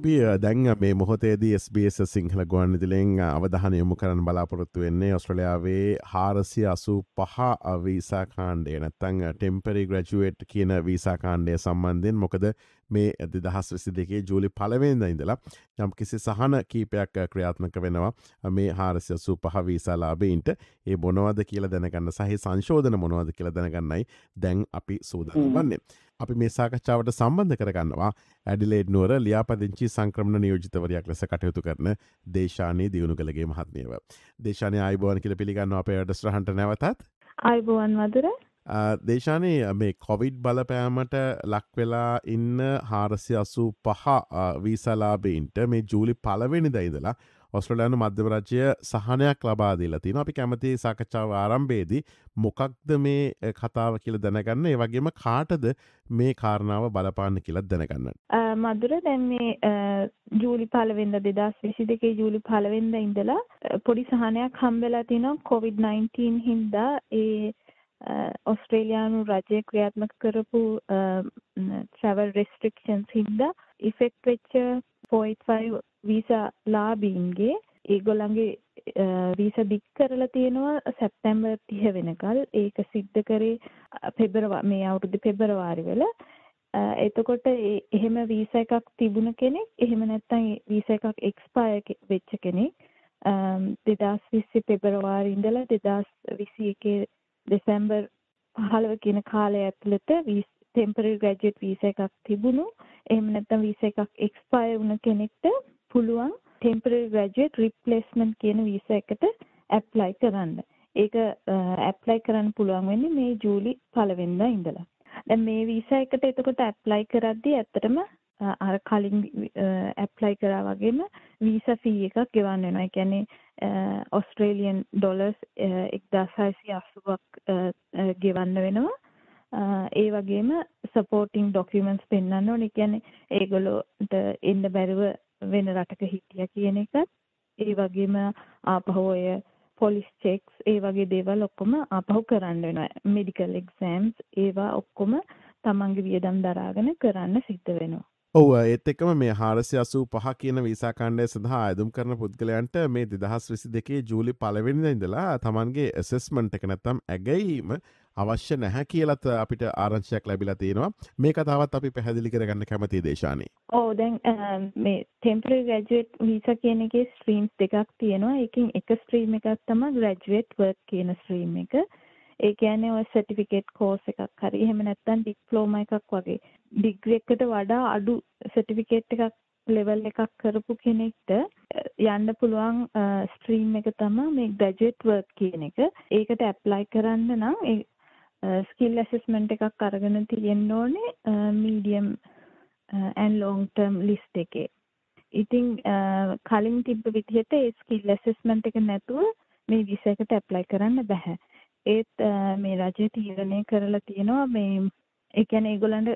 අපි දැන් මේ මොහොතේදී SBS සිංහල ගුවන් විදිලෙන් අවධහන යොමු කරන්න බලාපොරොත්තු වෙන්නේ ඔස්ට්‍රලයාාවේ හාරසිය අසු පහ වීසාකාණ්ඩේ නැත්තං ටෙම්පරි ග්‍රජුවේට් කියන වීසාකාණ්ඩය සම්බන්ධයෙන්. මොකද මේ ඇදි දහස් විසි දෙකේ ජූලි පලවෙන්ද ඉඳලා යම් කිසි සහන කීපයක් ක්‍රියාත්මක වෙනවා මේ හාරසිය සූ පහ වීසාලාබයින්ට ඒ බොනවද කියල දැනගන්න සහහි සංශෝධන මොනවද කියල දැනගන්නයි දැන් අපි සූදන වන්නේ. අපි මේ සාකච්ඡාවට සම්බන්ධ කරගන්නවා ඇඩිලේඩ් නුවර ලියාපදිංචි සංක්‍රමණ නියෝජිතවරයක් ලෙස කටයුතු කරන දේශානයේ දියුණු කළගේ මහත්මියව. දේශානය අයිබෝන් කියල පිළිගන්න අපේ වැඩස්්‍රහන්ට නැවතත් අයිබෝවන් වදුර දේශානය මේ කොවිඩ් බලපෑමට ලක්වෙලා ඉන්න හාරසි අසු පහ වීසලාබයින්ට මේ ජූලි පලවෙනි දයිදලා ඔස්ට්‍රලයානු මධ්‍යවරජය සහනයක් ලබාදීලා තින අපි කැමති සාකච්ඡාව ආරම්භේදී මොකක්ද මේ කතාව කියල දැනගන්න. ඒ වගේම කාටද මේ කාරණාව බලපාන්න කියලත් දැනගන්න. මදුර දැන් මේ ජූලි පලවෙන්ද දෙදස් විසි දෙකේ ජූලි පලවෙන්ද ඉඳලා පොඩි සහනයක් හම්බෙලා තිනවා කොවිD-19 හින්දා. ඒ ඔස්ට්‍රේලයානු රජය ක්‍රියාත්මක කරපු ට්‍රවල් රෙස්ට්‍රික්ෂන්ස් හින්දා ඉෆෙක්් වෙච්ච 4.5 වීසා ලාබීන්ගේ ඒගොල්ලන්ගේ වීසා දික් කරලා තියෙනවා සැප්තැම්බර් 30 වෙනකල් ඒක සිද්ධ කරේ පෙබරවා මේ අවුරුදු පෙබරවාරි වල එතකොට එහෙම වීසා එකක් තිබුණ කෙනෙක් එහෙම නැත්නම් වීසා එකක් එක්ස්පයර් වෙච්ච කෙනෙක් 2020 පෙබරවාරි ඉඳලා 2021 දෙසැම්බර් 15 කියන කාලය ඇතුළත ටෙම්පරරි ග්‍රැජුවේට් වීසා එකක් තිබුණු එහෙම නැත්නම් වීසා එකක් එක්ස්පයර් වුණ කෙනෙක්ට පුළුවන් ටෙම්පරරි ග්‍රැජුවේට් රිප්ලේස්මන්ට් කියන වීසා එකට ඇප්ලයි කරන්න. ඒක ඇප්ලයි කරන්න පුළුවන් වෙන්නේ මේ ජූලි පළවෙනිදා ඉඳලා. දැන් මේ වීසා එකට එතකොට ඇප්ලයි කරද්දී ඇත්තටම අර කලින් ඇප්ලයි කරා වගේම වීසා ෆී එකක් ගෙවන්න වෙනවා. ඒ කියන්නේ ඔස්ට්‍රේලියන් ඩොලර්ස් 1680ක් ගෙවන්න වෙනවා. ඒ වගේම සපෝටිං ඩොකියුමන්ට්ස් පෙන්වන්න ඕනේ. කියන්නේ ඒගොල්ලෝට එන්න බැරුව වෙන රටක හිටිය කියන එකත් ඒ වගේම ආපහු ඔය පොලිස් චෙක්ස් ඒ වගේ දේවල් ඔක්කොම ආපහු කරන්න වෙනවා මෙඩිකල් එක්සෑම්ස් ඒවා ඔක්කොම තමන්ගේ වියදම් දරාගෙන කරන්න සිද්ධ වෙනවා ඔව ඒත් එක්කම මේ හාරසි අසූ පහ කියන විසාකණ්ඩය සඳහා අයදුම් කරන පුද්ගලයන්ට මේ දෙදහස් විසි දෙකේ ජූලි පලවෙනිද ඉඳලා තමන්ගේ එසෙස්මන්ට් එක නැත්තම් ඇගැීම අවශ්‍ය නැහැ කියලත් අපිට ආරංශයක් ලැබිලා තියෙනවා. මේ කතාවත් අපි පැහැදිලි කරගන්න කැමති දේශානය ඕ දැන් මේ ටෙම්පරරි ග්‍රැජුවේට් වීසා කියන එකේ ස්ට්‍රීම්ස් දෙකක් තියෙනවා. ඒකින් එක ස්ට්‍රීම් එකක් තමයි ග්‍රැජුවේට් වර්ක් කියන ස්ට්‍රීම් එක. ඒ කියන්නේ ඔය සර්ටිෆිකේට් කෝස් එකක් හරි එහෙම නැත්නම් ඩිප්ලෝමා එකක් වගේ ඩිග්‍රී එකට වඩා අඩු සර්ටිෆිකේට් එකක් ලෙවල් එකක් කරපු කෙනෙක්ට යන්න පුළුවන් ස්ට්‍රීම් එක තමයි මේ ග්‍රැජුවේට් වර්ක් කියන එක. ඒකට ඇප්ලයි කරන්න නම් ස්කිල් ඇසස්මන්ට් එකක් අරගෙන තියෙන්න ඕනේ medium and long term list එකේ. ඉතින් කලින් තිබ්බ විදිහට ඒ ස්කිල් ඇසස්මන්ට් එක නැතුව මේ වීසා එකට ඇප්ලයි කරන්න බෑ. ඒත් මේ රජය තීරණය කරලා තියෙනවා මේ ඒ කියන්නේ ඒගොල්ලන්ට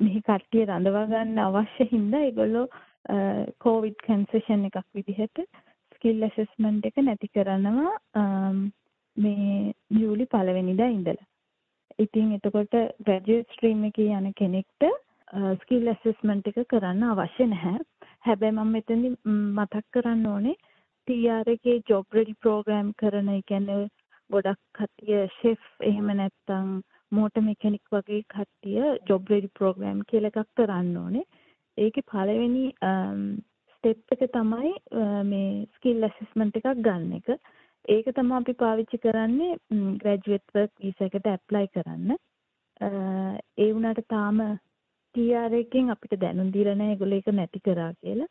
මෙහි කට්ටිය රඳවා ගන්න අවශ්‍ය හින්දා ඒගොල්ලෝ කෝවිඩ් කන්සෙෂන් එකක් විදිහට ස්කිල් ඇසස්මන්ට් එක නැති කරනවා මේ ජූලි පළවෙනිදා ඉඳලා. ඉතින් එතකොට ග්‍රැජුවේට් ස්ට්‍රීම් එකේ යන කෙනෙක්ට ස්කිල් ඇසස්මන්ට් එක කරන්න අවශ්‍ය නැහැ. හැබැයි මම මෙතනදි මතක් කරන්න ඕනේ TR එකේ ජොබ් රෙඩි ප්‍රෝග්‍රෑම් කරන ඒ කියන්නේ ගොඩක් කට්ටිය ෂෙෆ් එහෙම නැත්නම් මෝටර් මෙකැනික් වගේ කට්ටිය ජොබ් රෙඩි ප්‍රෝග්‍රෑම් කියලා එකක් කරන්න ඕනේ. ඒකේ පළවෙනි um, ස්ටෙප් එක තමයි uh, මේ ස්කිල් ඇසස්මන්ට් එකක් ගන්න එක. ඒක තමයි අපි පාවිච්චි කරන්නේ ග්‍රැජුවේට් වර්ක් වීසා එකට ඇප්ලයි කරන්න. Uh, ඒ වුණාට තාම TR එකෙන් අපිට දැනුම් දීලා නැහැ ඒගොල්ලෝ ඒක නැති කරා කියලා.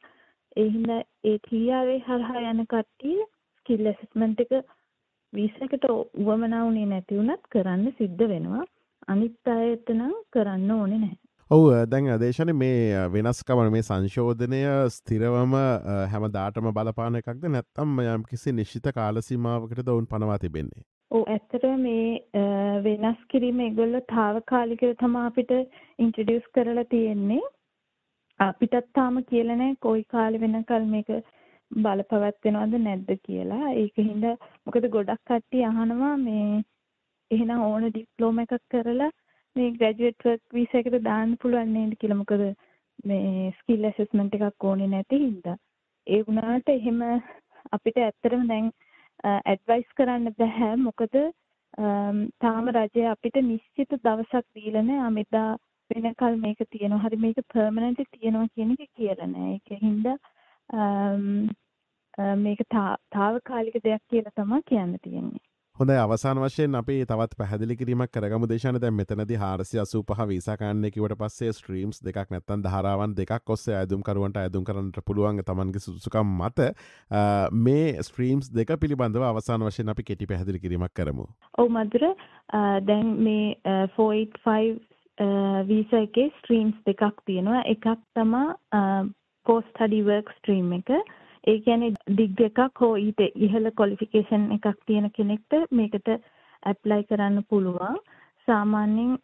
ඒ හින්දා ඒ TR හරහා යන කට්ටිය ස්කිල් ඇසස්මන්ට් එක වීසකට උවමනාවනේ නැති වුණත් කරන්න සිද්ධ වෙනවා. අනිත් අයට නම් කරන්න ඕනේ නැහැ. ඔවු දැන් දේශන මේ වෙනස්කමන මේ සංශෝධනය ස්තිරවම හැම දාටම බලපාන එකක්ද? නැත්තම් යම් කිසි නිශ්ිත කාලසීමාවකට ඔවුන් පනවා තිබෙන්නේ. ඕ ඇත්තට මේ වෙනස් කිරීම එගොල්ල තාවකාලික තමා අපිට ඉන්ට්‍රඩියස් කරලා තියෙන්නේ අපිටත් තාම කියලනෑ කොයි කාලි වෙනකල් මේක බලපවත්වෙනවද නැද්ද කියලා. ඒක හින්ද මොකද ගොඩක් කට්ටි අහනවා මේ එහෙනම් ඕන ඩිප්ලෝම එකක් කරලා මේ ග්‍රැජුවේට් වර්ක් වීසා එකට දාන්න පුළුවන් නේද කියලා. මොකද මේ ස්කිල් ඇසස්මන්ට් එකක් ඕනේ නැති හින්දා. ඒ වුණාට එහෙම අපිට ඇත්තටම දැන් ඇඩ්වයිස් කරන්න බෑ. මොකද තාම රජය අපිට නිශ්චිත දවසක් දීලා නෑ. මෙදා වෙනකල් මේක තියෙනවා. හරි මේක පර්මනන්ට් තියෙනවා කියන එක කියලා නෑ. ඒක හින්දා මේක තාවකාලික දෙයක් කියලා තමයි කියන්න තියෙන්නේ. හොඳ අවසාන වශයෙන් අපි තවත් පැහදිලි කිරීමක් කරගම. දේශන දැ මෙතනද හාරසි අසූ පහ වීසාකාන්නයකිවට පස්සේ ස්ට්‍රීම්ස් දෙකක් නැත්තන් දහරාවන් දෙකක් ඔස්සේ ඇදුම්කරුවන්ට ඇදුම් කරන්නට පුළුවන් තමන්ගේ සුසුකම් මත. මේ ස්ට්‍රීම්ස් දෙක පිළිබඳව අවසාන වශයෙන් අපි කෙටි පැහදිලි කිරීමක් කරමු. ඔව මදුර දැන් මේ 485 වීස එකේ ස්ට්‍රීම්ස් දෙකක් තියෙනවා එකක් තමා පෝස්ටඩි වර්ක් ස්ට්‍රීම් එක ඒ කියන්නේ ඩිග් එකක් හෝ ඊට ඉහළ ක්වොලිෆිකේෂන් එකක් තියෙන කෙනෙක්ට මේකට ඇප්ලයි කරන්න පුළුවන්. සාමාන්‍යයෙන්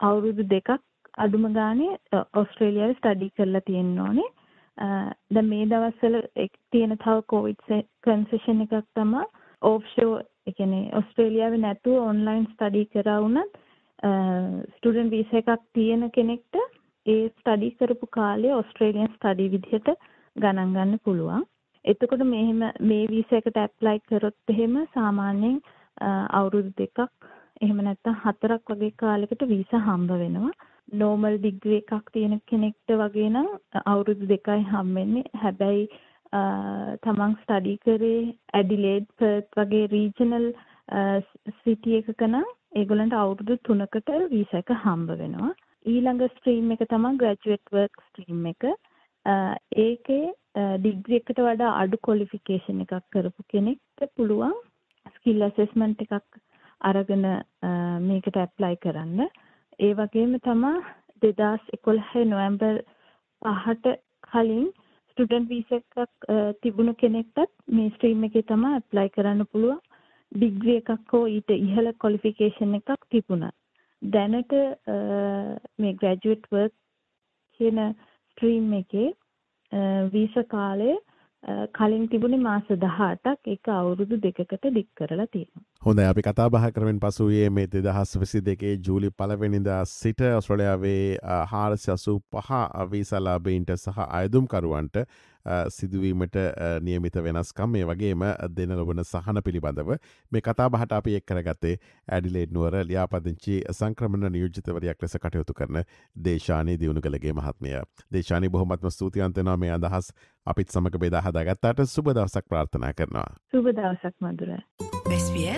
අවුරුදු දෙකක් අඩුම ගානේ ඔස්ට්‍රේලියාවේ ස්ටඩි කරලා තියෙන්න ඕනේ. දැන් මේ දවස්වල තියෙන තව කොවිඩ් කන්සෙෂන් එකක් තමයි ඔෆ්ෂෝ ඒ කියන්නේ ඔස්ට්‍රේලියාවේ නැතුව ඔන්ලයින් ස්ටඩි කරා වුණත් ස්ටුඩන්ට් වීසා එකක් තියෙන කෙනෙක්ට ඒ ස්ටඩි කරපු කාලේ ඔස්ට්‍රේලියන් ස්ටඩි විදිහට ගණන් ගන්න පුළුවන්. එතකොට මෙහෙම මේ වීසා එකට ඇප්ලයි කරොත් එහෙම සාමාන්‍යයෙන් අවුරුදු දෙකක් එහෙම නැත්නම් හතරක් වගේ කාලයකට වීසා හම්බ වෙනවා. නෝමල් ඩිග්‍රී එකක් තියෙන කෙනෙක්ට වගේ නම් අවුරුදු දෙකයි හම්බෙන්නේ. හැබැයි තමන් ස්ටඩි කරේ ඇඩිලේඩ් පර්ත් වගේ රීජනල් සිටි එකක නම් ඒගොල්ලන්ට අවුරුදු 3කට වීසා එක හම්බ වෙනවා. ඊළඟ ස්ට්‍රීම් එක තමයි ග්‍රැජුවේට් වර්ක් ස්ට්‍රීම් එක. ඒකේ ඩිග්‍රී එකට වඩා අඩු ක්වොලිෆිකේෂන් එකක් කරපු කෙනෙක්ට පුළුවන් ස්කිල් ඇසෙස්මන්ට් එකක් අරගෙන මේකට ඇප්ලයි කරන්න. ඒ වගේම තමයි 2011 නොවැම්බර් 5ට කලින් ස්ටුඩන්ට් වීසා එකක් තිබුණු කෙනෙක්ටත් මේ ස්ට්‍රීම් එකේ තමයි ඇප්ලයි කරන්න පුළුවන්. ඩිග්‍රී එකක් හෝ ඊට ඉහළ ක්වොලිෆිකේෂන් එකක් තිබුණා. දැනට මේ ග්‍රැජුවේට් වර්ක් කියන ස්ට්‍රීම් එකේ වීස කාලය කලින් තිබුණේ මාස 18ක් ඒක අවුරුදු දෙකකට දික් කරලා තියෙනවා. හොඳයි. අපි කතා බහ කරමින් පසුයේ මේ 2022 ජූලි පළවෙනිදා සිට ඔස්ට්‍රේලියාවේ 485 වීසා ලාභීන්ට සහ අයදුම්කරුවන්ට සිදුවීමට නියමිත වෙනස්කම් මේ වගේම දෙන ලොබන සහන පිළිබඳව මේ කතා බහට අපි එක් කරගත්තේ ඇඩිලේඩ් නුවර ලියාපදිංචි සංක්‍රමණ නියෝජිතවරයක් ලෙස කටයුතු කරන දේශානය දියුණු කළගේ මහත්මය. දේශානය බොහොමත්ම ස්තුතියන්තනවා මේ අදහස්. අපිත් සමක බෙදා හදාගත්තාට සුබ දවසක් ප්‍රාර්ථනා කරනවා. සුබ දවසක්